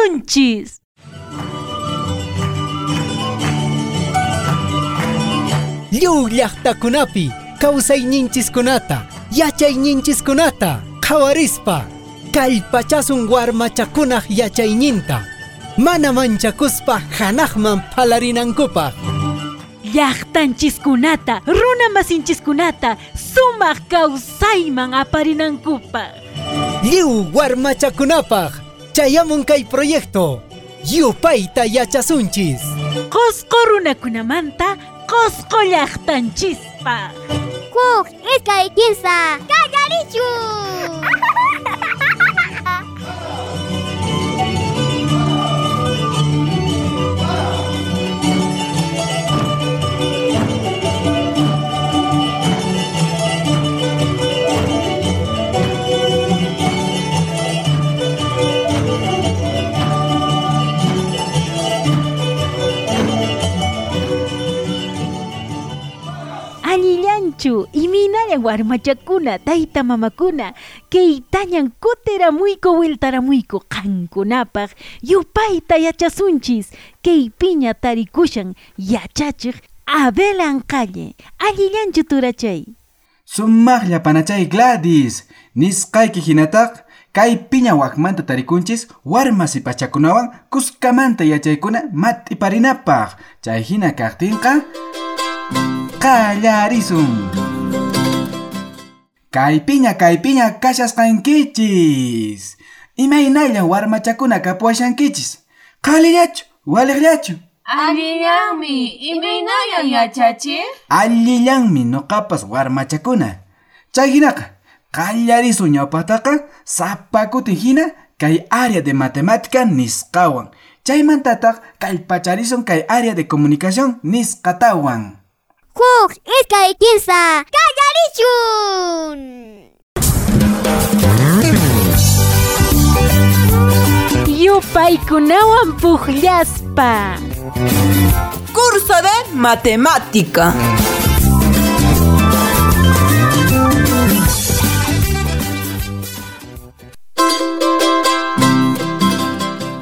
Sunchis. Llulllaktakunapi kawsayninchiskunata yachayninchiskunata qawarispa kallpachasun warmachakunaj yachayninta mana manchakuspaj hanajman palarinankupaj llaqtanchiskunata runamasinchiskunata sumaq kawsayman Liu war warmachakunapaj chayamun kay proyecto yupayta yachasunchis Qosqo runakunamanta, qosqo llaqtanchispaq. Kuk, iskay kinsa, kagarichu! Allillanchu, iminayan warmachakuna, tayta mamakuna, kaytañan kutiramuyku wiltaramuyku qankunapaq, yupayta yachasunchis, kaypiña tarikushan, yachachiq, abelan qalle, allillanchu turachay. Sumaqlla panachay Gladys. Nisqayki hinataq kay piña wakmanta tarikunchis warma sipachakunawan kuskamanta yachaykuna mat'iparinapaq chay hina kaqtinqa qallarisun kay piña kay piña kashasqankichis imaynalla warmachakuna kapuwashankichis qhalillachu waliqllachu Allillanmi, imaynayan yachachiq? allillanmi nuqapas warmachakuna chay hinaqa qallarisu ñawpataqa sapakutin hina kay área de matemática nisqawan. Chaymantataq kallpacharisun kay área de comunicación nisqatawan Kuk, iskay kinsa, kagarichun! Yupaykunawan puqllaspa. Curso de matemática.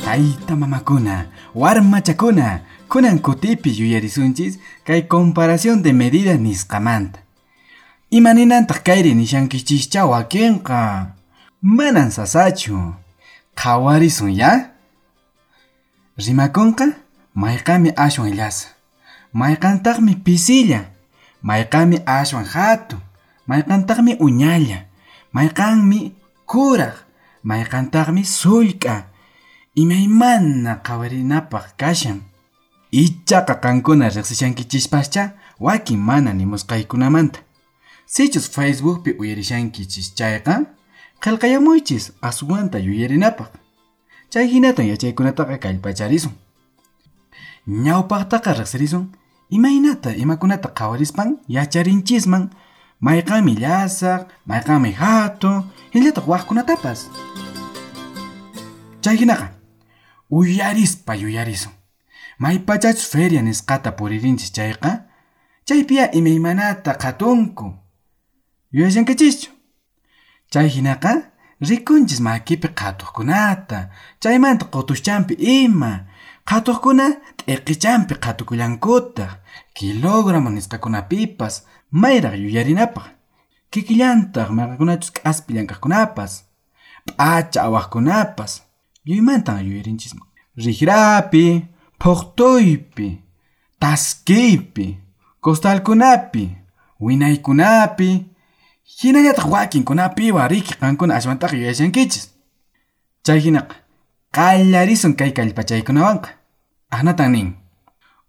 tayta mamakuna warmachakuna kunan kutipi yuyarisunchis kay comparación de medida nisqamanta imaninantaq kayri nishankichischa wakinqa manan sasachu. Qhawarisun ya rimakunqa mayqami ashwan llasa mayqantaqmi pisilla. Mayqami ashwan hatun mayqantaqmi uñalla. Mayqanmi kuraq mayqantaqmi sullk'a imaymana qhawarinapaq kashan ichaqa qankuna riqsishankichispascha wakin mana nimusqaykunamanta. Sichus facebookpi uyarishankichis chayqa qillqayamuychis aswanta yuyarinapaq. Chay hinatan yachaykunataqa kallpacharisun ñawpaqtaqa riqsirisun imaynata imakunata qhawarispan yacharinchisman mayqanmi llasaq mayqanmi hatun hinallataq waqkunatapas. Chay hinaqa uyarispa yuyarisun maypachachus feria nisqata puririnchis chayqa? Chaypiya imaymanata qatunku. Yuyashankichischu chay hinaqa rikunchis makipi qhatuqkunata chaymanta qutushchanpi ima. Qhatuqkuna t'iqichanpi qhatukullankutaq kilogramo nisqakunapipas mayraq yuyarinapaq. Kikillantaq maqakunachus k'aspi llank'aqkunapas p'acha awaqkunapas. Lluymantan yuyarinchis. Riqrapi phuqtuypi taskiypi costalkunapi winaykunapi hinallataq wakinkunapiwan riki qankuna ashwantaqa yuyashankichis chay hinaqa qallarisun kay kallpachaykunawanqa. Ahnatan nin.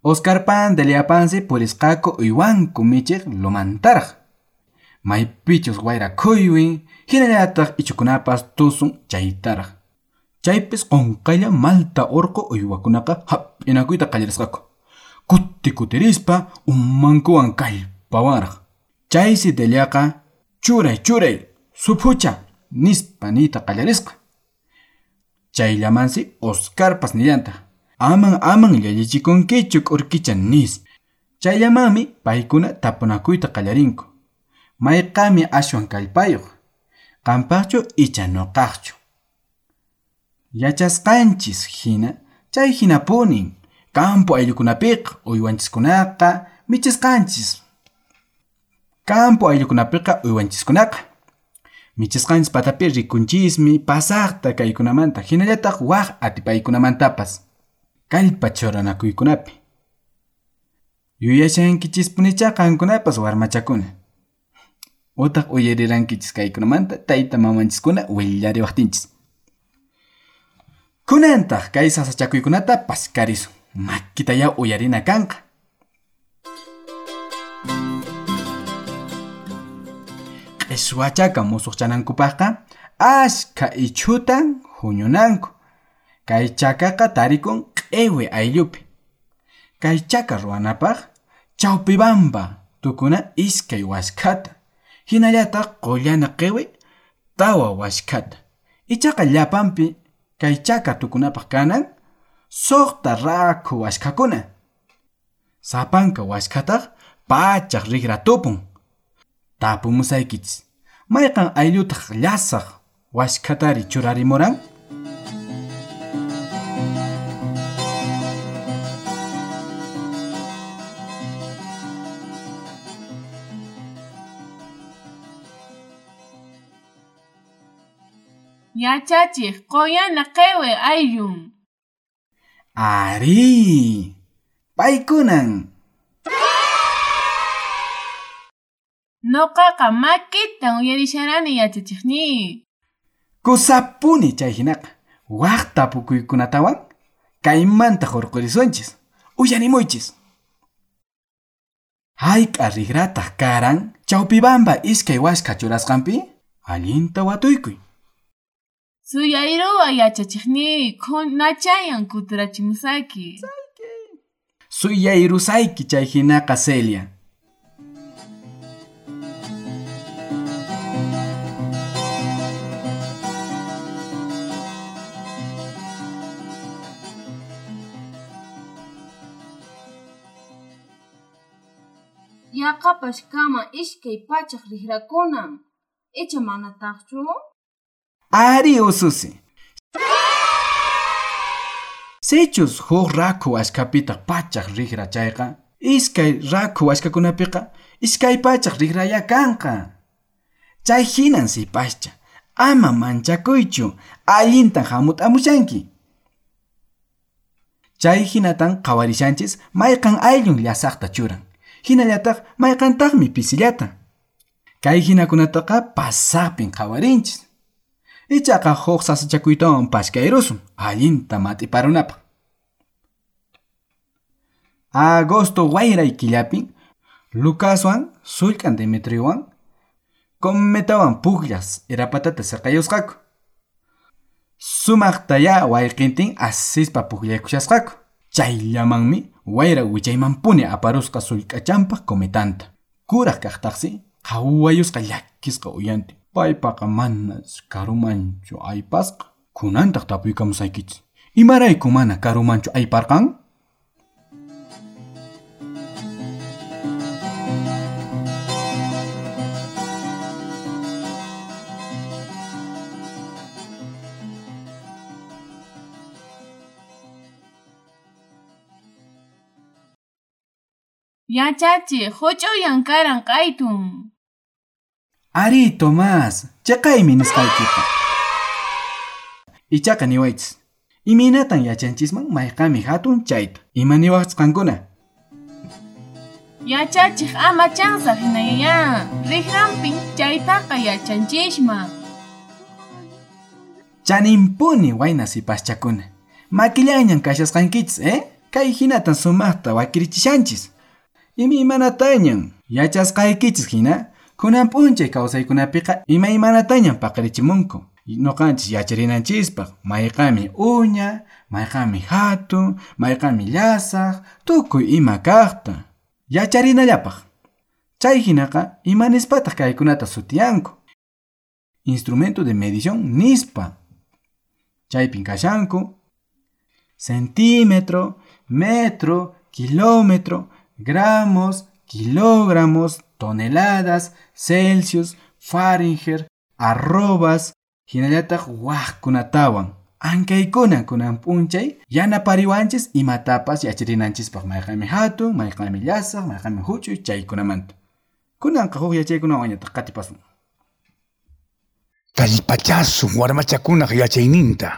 Oscarpan Deliapansi purisqaku uywanku michiq lumantaraq maypichus wayra khuywi hinallataq ichukunapas tusun chaytaraq chaypis qonqaylla malta urqu uywakunaqa hap'inakuyta qallarisqaku kuti kutirispa umankuwan kallpawaraq chaysi Deliaqa churay churay suphucha nispa niyta qallarisqa chayllamansi Oscarpas nillantaq aman aman llallichikunkichu k'urkicha nis. Chayllamanmi paykuna tapunakuyta qallarinku mayqami ashwan kallpayuq. Qampaqchu icha nuqaqchu Yachasqanchis hina, chay hina punin. Campo ayllukunapiqa uywanchiskunaqa michisqanchis. Campo ayllukunapiqa uywanchiskunaqa. Michisqanchis patapi rikunchismi pasaqta kaykunamanta hinallataq waq atipaykunamantapas. Kallpa churanakuykunapi. Yuyashankichispunicha qankunapas warmachakuna. Utaq uyarirankichis kaykunamanta tayta mamanchiskuna willariwaqtinchis. Kunantaq kay sasachakuykunata paskarisun. Makita ya uyarina kanqa. Q'iswachaqa musuqchanankupaqqa ashka ichutan huñunanku. Kay chakaqa tarikun q'iwi ayllupi. Kay chaka ruwanapaq chawpibamba tukuna iskay waskata. Hinallataq qullana q'iwi tawa waskata. Ichaqa llapanpi kaychaka tukunapaq kanan suqta rakhu washkakuna sapanka washkataq pachaq rigratupun tapumusaykich mayqan ayllutaq llasaq washkatari churarimuran Yachachiq qoyana q'iwi ayllun. Ari! Paykunan! Nuqaqa makitan uyarisharani yachachiqni. Kusapuni chay hinaqa. Waq tapukuykunatawan kaymanta hurqurisunchis. Uyanimuychis. Hayk'a rigrataq karan chawpibamba iskay waska churasqanpi allinta watuykuy. Suyayruwa yachachikni kunachayan kutirachimusayki. Sayki. Suyayrusayki chay hinaqa Celia. Yaqapash kama iskay pachak rikrakuna, icha mana taqchu? Ari ususi. Sechus huk raku askapita pachaq rigra chayqa, iskay raku askakunapiqa iskay pachaq rigraya kanqa. Chay hinan sipascha, ama manchakuychu, allintan hamut'amushanki. Chay hinatan qawarishanchis mayqan ayllun llasaqta churan. Hinallataq mayqantaqmi pisillata. Kay hinakunataqa pasaqpin qawarinchis. Ichaqa huk sasachakuytawan paskayrusun, allinta matiparunapaq. Agosto wayray killapin, Lucaswan, sullk'an Demetriowan, Commetawan pukllas irapatata sirqayusqaku. Sumaqtaya wayqintin asispa pukllaykushasqaku. Chayllamanmi wayra wichaymanpuni aparusqa sullk'achanpaq cometanta. Kuraq kaqtaqsi qhawayusqa llakisqa uyanti. Paypaqa manas karumanchu aypasqa. Kunantaq tapuykamusaykichis. Imarayku mana karumanchu ayparqan? Yachachiq huch'uyan karan q'aytun. Ari Tomás, chaqaymi nisqaykiqa. Ichaqa niwaychis. Iminatan yachanchisman mayqami hatun chayta. Imaniwaqchis qankuna. Yachachiq ama chansa hinayaya. Riqranpin chaytaqa yachanchisman. Chanimpuni wayna sipaschakuna. Makillañan kashasqankichis, eh? Kay hinatan sumaqta wakirichishanchis. Imi imanatañan yachasqaykichis hina, kunan p'unchay kawsaykunapiqa ima imanatañan paqarichimunku. Nuqanchis yacharinanchispaq mayqami uña, mayqami hatun, mayqami llasaq, tukuy ima kaqta. Yacharinallapaq. Chay hinaqa imanispataq kaykunata sutiyanku. Instrumento de medición nispa. Chaypin kashanku centímetro, metro, kilómetro, gramos, kilogramos, toneladas, Celsius, Fahrenheit, arrobas, hinallataq waqkunatawan ankaykuna kunan p'unchay yanapariwanchis imatapas yacharinanchispaq mayqanmi hatun mayqanmi llasaq mayqanmi huch'uy chaykunamanta kunanqa huk yachaykunawan ñataq qatipasun Kallpachasun warmachakunaq yachayninta.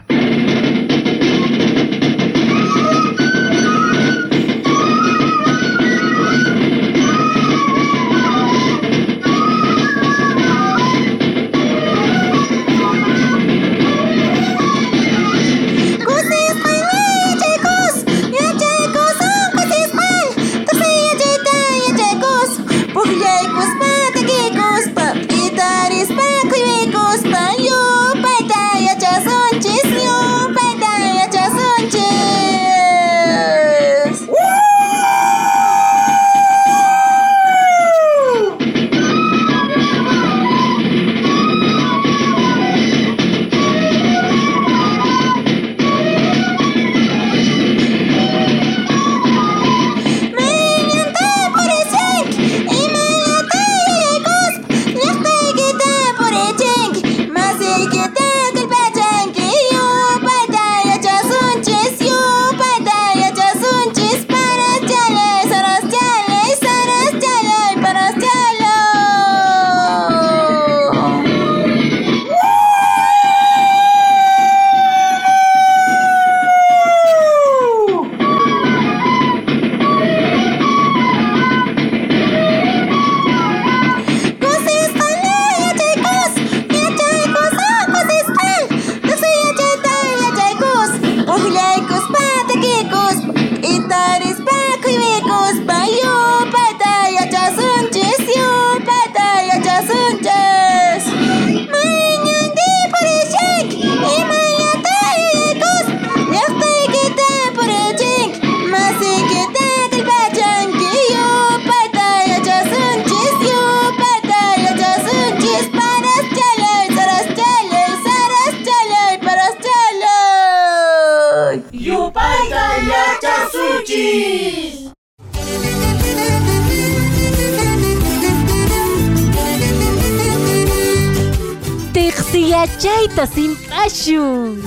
Tiqsiyachayta simpashun.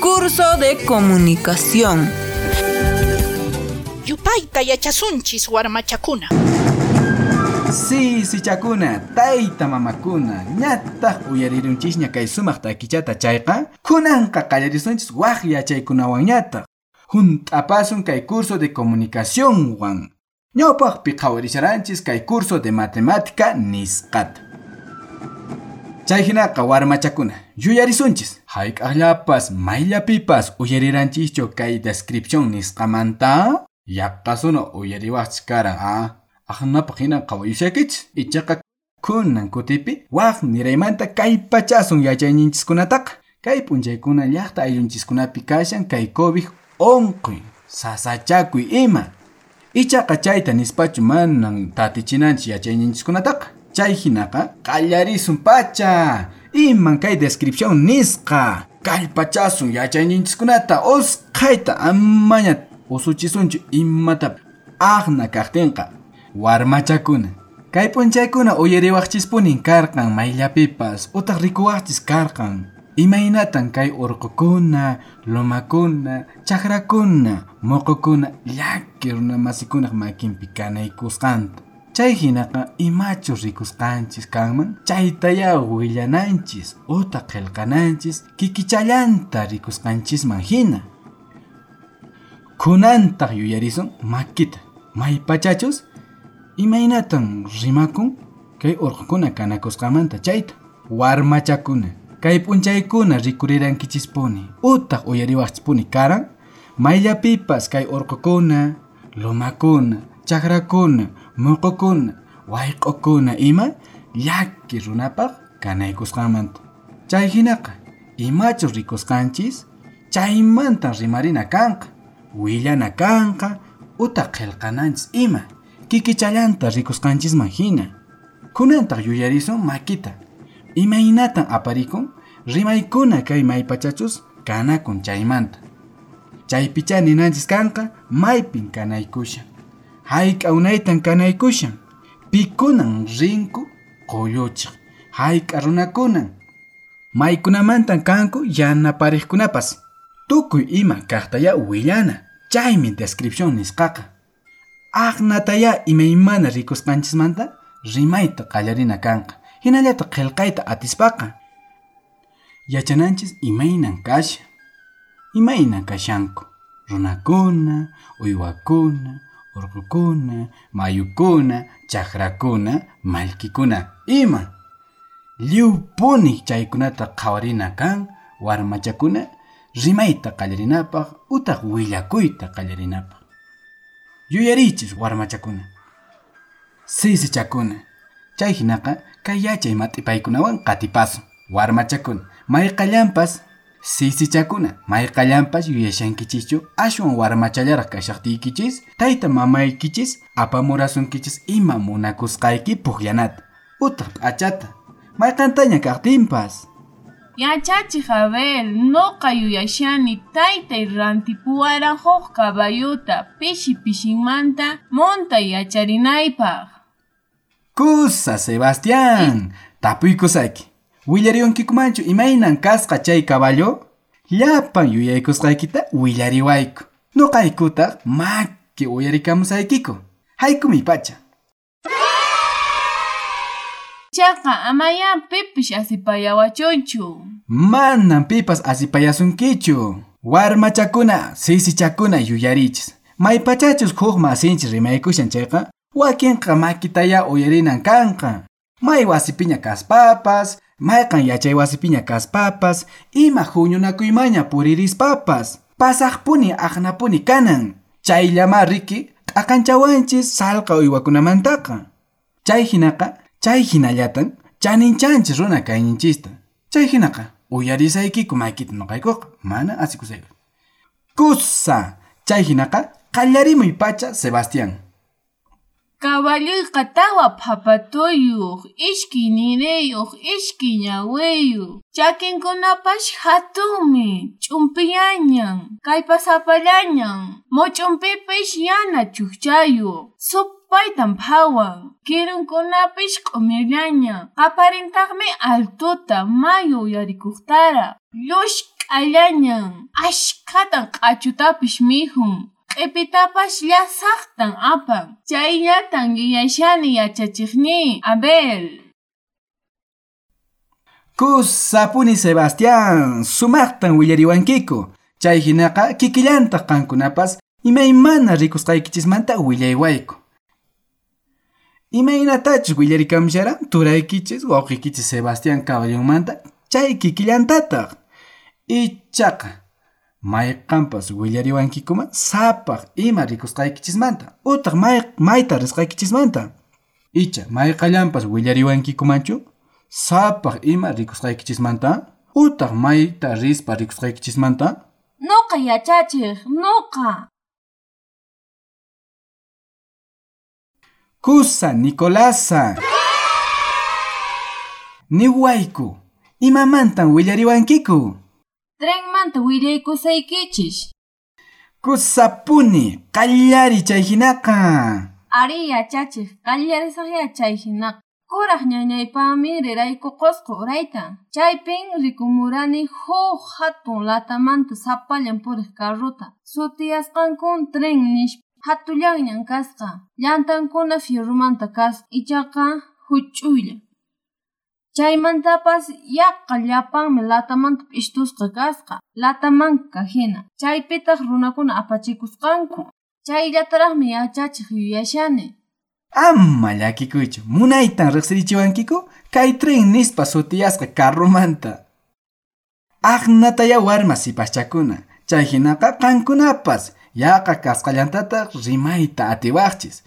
Curso de comunicación. Yupayta yachasunchis warmachakuna. Si sichakuna tayta mamakuna ñataq uyarirunchishña kay sumaq takichata chayqa kunanqa qallarisunchis waq yachaykunawan ñataq hunt'apasun kay curso de comunicaciónwan ñawpaqpi qhawarisharanchis kay curso de matemática nisqata chayhinaqa warmachakuna. Yuyarisunchis. Hayk'aqllapas mayllapipas uyariranchischu kay descripción nisqamanta yaqqasuna uyariwaqchis karan a? Aqnapaq hinan qhawayushakich ichaqa kunan kutipi waq niraymanta kay pachasun yachayninchiskunataqa kay p'unchaykuna llaqta ayllunchikunapi kashan kay COVID onqi sasachakuy ima. Ichaqa chayta nispachu manan tatichinanchis yachayninchiskunataqa chay hinaqa qallarisun pacha. Iman kay descripción nisqa. Kallpachasun yachayninchiskunata usqayta amaña usuchisunchu imata aqna kaqtinqa. Warmachakuna. Kay p'unchaykuna uyariwaqchispunin karqan mayllapipas. Utaq rikuwaqchis karqan. Imaynatan kay urqukuna lumakuna chakrakuna muqukuna llaki masikunaq makinpi kanaykusqanta chay hinaqa imachu rikusqanchis kanman chaytaya willananchis utaq qillqananchis kikichallanta rikusqanchisman hina. Kunantaq yuyarisun makita maypachachus imaynatan rimakun kay urqukuna kanakusqamanta chayta. Warmachakuna kay p'unchaykuna rikurirankichispuni utaq uyariwaqchispuni karan mayllapipas kay urqukuna lumakuna chakrakuna muqukuna wayqukuna ima llaki runapaq kanaykusqamanta chay hinaqa imachu rikusqanchis chaymanta rimarina kanqa willana kanqa utaq qillqananchis ima kikichallanta rikusqanchisman hina. Kunantaq yuyarisun makita. Imaynatan aparikun rimaykuna kay maypachachus kanakun chaymanta. Chaypicha ninanchis kanqa maypin kanaykushan hayk'awnaytan kanaykushan. Pikunan rinku qulluchiq hayk'a runakunan maykunamantan kanku yanapariqkunapas tukuy ima kaqtaya willana. Chaymi descripción nisqaqa. Aqnataya imaymana rikusqanchismanta rimayta qallarina kanqa. Hinallataq qillqayta atispaqa. Yachananchis imaynan kasha. Imaynan kashanku. Runakuna uywakuna urgukuna, mayukuna, chakrakuna, malkikuna. Ima, liupuni chaykunata qhawarina kan, warmachakuna, rimayta qallarinapaq, utaq willakuyta qallarinapaq. Yuyarichis warmachakuna, sisichakuna, chay hinaqa kay yachay matipaykunawan qatipasun, warmachakuna, mayqallanpas sisichakuna mayqallanpas yuyashankichischu ashwan warmachallaraq kashaqtiykichis tayta mamaykichis apamurasunkichis ima munakusqayki puqllanata utaq p'achata mayqantaña kaqtinpas Yachachiq Abel, noqa yuyashani taytay rantipuwaran huk kabayuta pishi pishinmanta monta yacharinaypaq. Kusa Sebastián, tapuykusayki. Willarionkimanchu imaynan kasqa chay caballo? Llapan yuyaykusqaykita willariwayku. Nuqaykutaq makki uyarikamusaykiku. Haykumi pacha. Chaqa amaya pipish asipayawachunchu. Manan pipas asipayasunkichu. Warmachakuna, sisichakuna yuyarichis. Maypachachus huk masinchis rimaykushan chayqa, wakinqa makitaya uyarinan kanqa. May wasipiña kaspapas, mayqan yachay wasipiña kaspapas, ima huñunakuymaña puririspapas. Pasaqpuni aqnapuni kanan. Chayllama riki t'aqanchawanchis salqa uywakunamantaqa. Chay hinaqa, chay hinallatan chaninchanchis runa kayninchista. Chay hinaqa uyarisaykiku maykita nuqaykuqa mana asikusayku. Kusa chay hinaqa qallarimuy pacha Sebastián. Kaballuyqa tawa phatuyuq, ishki nireyuq, ishki ñawiyuq. Chakinkunapash hatunmi, ch'umpiyañan, kaypasapallañan. Moch'umpipish yana chukchayuq, supaytan phawan. Kirunkunapish q'umirllañan, qaparintaqmi altuta mayu yarikuqtara. Llushk'allañan, ashkhatan q'achutapish mihun. Q'ipitapash llasaqtan apan. Chayllatan yuyashani yachachiqní, Abel. Kusapuni Sebastián, sumaqtan willariwankiku. Chay hinaqa kikillantaq qankunapas imaymana rikusqaykichismanta willaywayku. Imaynatachus willarikamusharan turaykichis wawqikichis Sebastián Caballonmanta chay kikillantataq. Ichaqa mayqanpas willariwankikuman sapaq ima rikusqaykichismanta utaq may mayta risqaykichismanta. Icha mayqallanpas willariwankikumanchu sapaq ima rikusqaykichismanta utaq mayta rispa rikusqaykichismanta Nuqa yachachiq, nuqa. Kusa Nicolasa. Niwayku, imamantan willariwankiku. Trenmanta willaykusaykichis. Kusapuni, qallari chay hinaqa. Ari yachachiq, qallarisaq yachay hinaqa. Kuraq ñañaypami riraykuqusqa urayta. Chaypin rikumurani huk hatun latamanta sapallan puriq carruta. Sutiyasqankun tren nish hatullanñan kasqa. Llantankuna fierrumanta kasqa. Ichaqa huch'uylla. Chaymantapas yaqa llapanmi latamanta p'ishtusqa kasqa. Latamanka hina. Chaypitaq runakuna apachikusqanku. Chayllataraqmi yachachiq yuyashani. Ama llakikuychu, munaytan riqsirichiwankiku kay tren nispa sutiyasqa carrumanta. Aqnataya warma sipaschakuna, chay hinaqa qankunapas yaqa kasqallantataq rimayta atiwaqchis.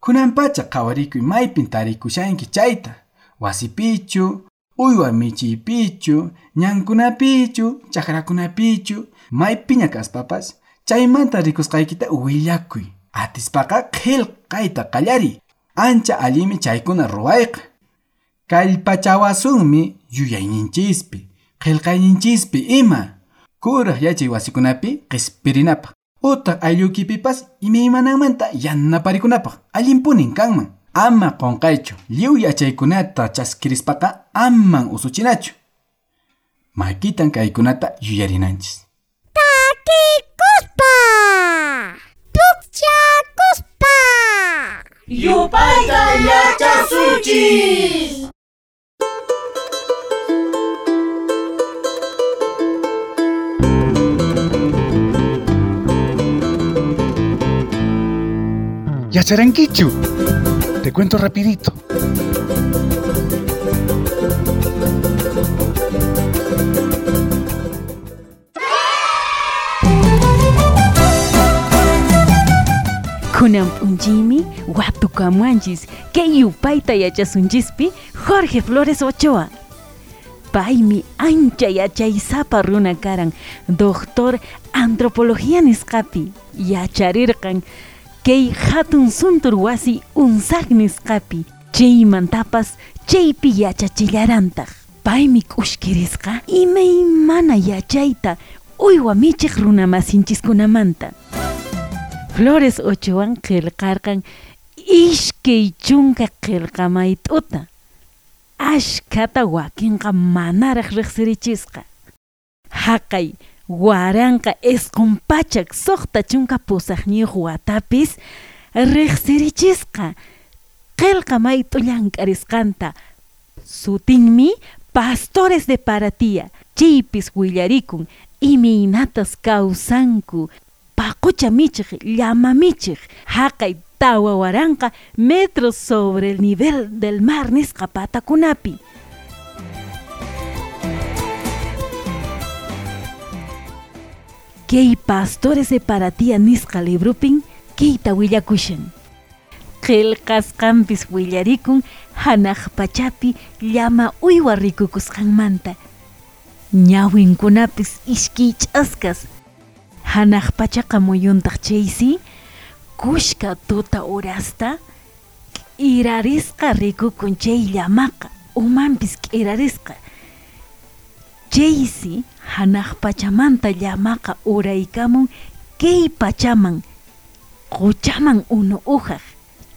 Kunanpacha qhawarikuy maypin tarikushanki chayta. Wasipichu, uywa michiypichu, ñankunapichu, chaqrakunapichu, maypiña kaspapas, chaymanta rikusqaykita willakuy. Atispaqa qillqayta qallari. Ancha allimi chaykuna ruwayqa. Kallpachawasunmi yuyayninchispi, qillqayninchispi ima. Kuraq yachay wasikunapi qhispirinapaq. Utaq ayllukipipas imaymananmanta yanaparikunapaq allinpunin kanman. Ama qonqaychu, lliw yachaykunata chaskirispaqa aman usuchinachu. makitan kaykunata yuyarinanchis Takikuspa. Pukchakuspa. Yupayta yachasunchis. Yacharanquichu. Te cuento rapidito. Watukamuanchis kay yupayta yachasunchispi Jorge Flores Ochoa. Paymi ancha yachaysapa runa karan doctor antropología nisqapi yacharirqan kay hatun suntur wasi unsaq nisqapi chaymantapas chaypi yachachillarantaq paymi k'ushkirisqa imaymana yachayta uywa michiq runa masinchiskunamanta Flores Ochoan qillqarqan ishkay chunka qillqamayt'uta. Ashkata wakinqa manaraq riqsirichisqa. Haqay waranqa isqunpachak suqta chunka pusaqniyuq watapis riqsirichisqa qillqamayt'u llank'arisqanta sutinmi pastores de paratía chaypis willarikun imaynatas kawsanku paqucha michiq llama michiq haqay tawa waranqa metros sobre el nivel del mar nisqa patakunapi kay pastores de paratía nisqa librupin kayta willakushan qillqasqanpis willarikun hanaq pachapi llama uywa rikukusqanmanta ñawinkunapis ishkich'askas hanaq pachaqa muyuntaq chaysi kushka tuta urasta k'irarisqa rikukun chay llamaqa umanpis k'irarisqa chaysi hanaq pachamanta llamaqa uraykamun kay pachaman quchaman unu uhaq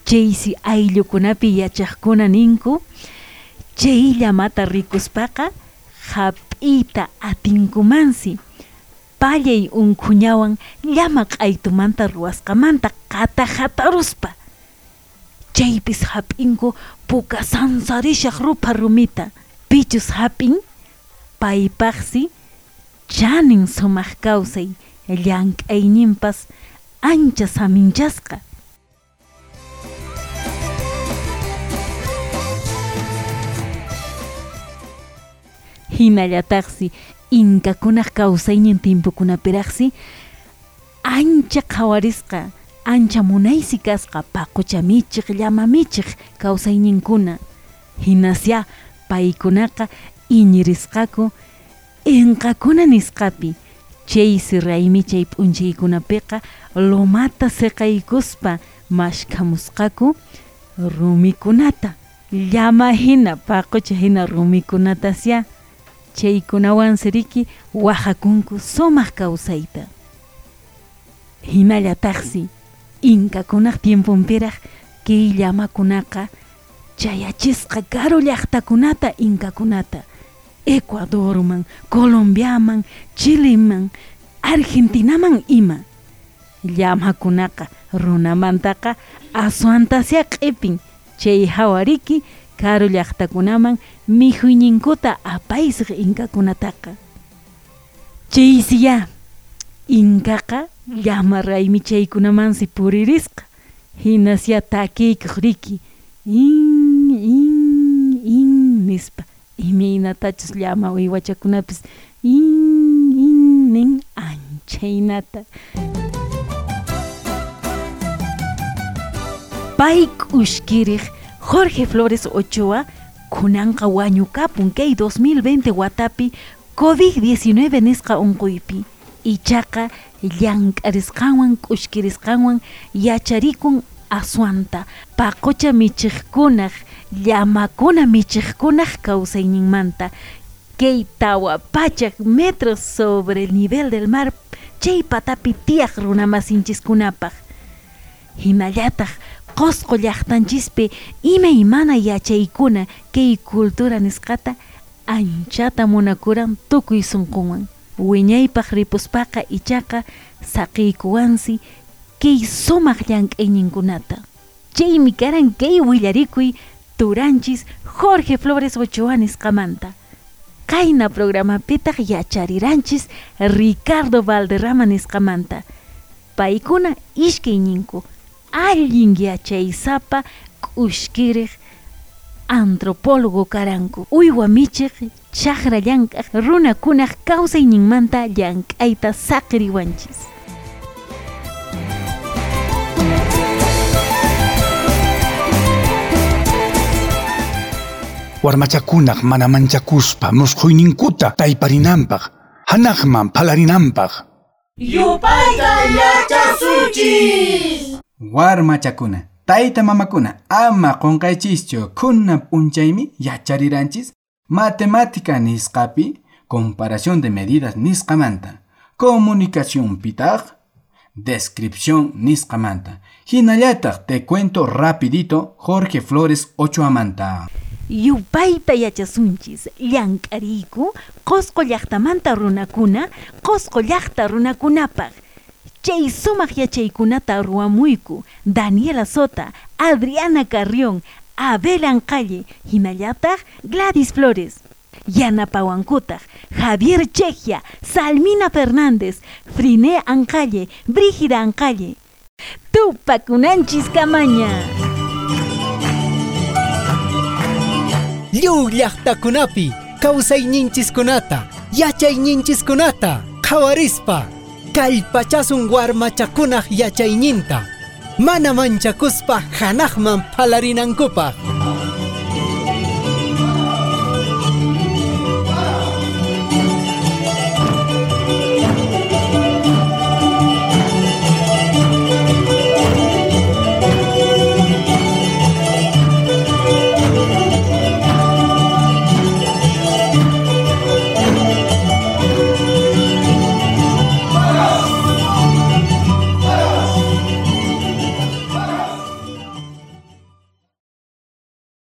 chaysi ayllukunapi yachaqkuna ninku chay llamata rikuspaqa hap'iyta atinkumansi. Pallay unquñawan llama q'aytumanta ruwasqamanta qata hataruspa chaypis hap'inku puka sansarishaq rupa rumita. Pichus hap'in paypaqsi chanin sumaq kawsay llank'ayninpas ancha saminchasqa. Hinallataqsi inkakunaq kawsaynin timpukunapiraqsi ancha qhawarisqa ancha munaysi kasqa paqucha michiq llama michiq kawsayninkuna hinasya paykunaqa iñirisqaku inqakuna nisqapi chaysi raymi chay p'unchaykunapiqa lumata siqaykuspa mashkhamusqaku rumikunata. Llama hina paqucha hina rumikunatasya chaykunawan siriki wajakunku sumaq kawsayta. Hinallataqsi inkakunaq tiempunpiraq kay llamakunaqa chayachisqa karu llaqtakunata inkakunata Ecuadorman, Colombiaman, Chileman, Argentinaman ima llamakunaqa runamantaqa aswantasya q'ipin chay hawariki karu llaqtakunaman mikhuyninkuta apaysaq inkakunataqa chaysiya inkaqa llama raymi chaykunamansi puririsqa hinasya takiykaq riki in in in nispa imaynatachus llama uywachakunapis in in nin anchaynata pay k'ushkiriq Jorge Flores Ochoa kunanqa wañukapun kay 2020 watapi COVID-19 nisqa unquypi ichaqa llank'arisqanwan k'ushkirisqanwan yacharikun aswanta paqucha michiqkunaq llamakuna michiqkunaq kawsayninmanta kay tawa pachak metros sobre el nivel del mar chay patapi tiyaq runamasinchikkunapaq hinallataq qosqu llaqtanchispi imaymana yachaykuna kay cultura nisqata anchata munakuran tukuy sunqunwan wiñaypaq ripuspaqa ichaqa saqiykuwansi kay sumaq llank'ayninkunata chaymi karan kay willarikuy turanchis Jorge Flores Ochoa nisqamanta qayna programapitaq yachariranchis Ricardo Valderrama nisqamanta paykuna ishkayninku allin yachaysapa k'ushkiriq antropólogo karanku. Uywa michiq chaqra llank'aq runakunaq kawsayninmanta llank'ayta saqiriwanchis Warmachakunaq mana manchakuspa musquyninkuta tayparinanpaq, hanaqman palarinanpaq. Warmachakuna, tayta mamakuna, ama qonqaychischu kuna p'unchaymi yachariranchis matemática nisqapi comparación de medidas nisqamanta, comunicación pitaq, descripción nisqamanta. Hinallataq te cuento rapidito Jorge Flores Ochoamanta. Yupayta yachasunchis llank'ariyku qusqu llaqtamanta runakuna qusqu llaqta runakunapaq chay sumaq yachaykunata ruwamuyku Daniela Sota, Adriana Carrión, Abel Ancalle, hinallataq Gladys Flores. Yanapawankutaq Javier Chejia, Salmina Fernández, Friné Ancalle, Brígida Ancalle. Tupakunanchis kamaña. Lliw llaqtakunapi kawsayninchiskunata yachayninchiskunata qhawarispa kallpachasun warmachakunaq yachayninta mana manchakuspa hanaqman phalarinankupaq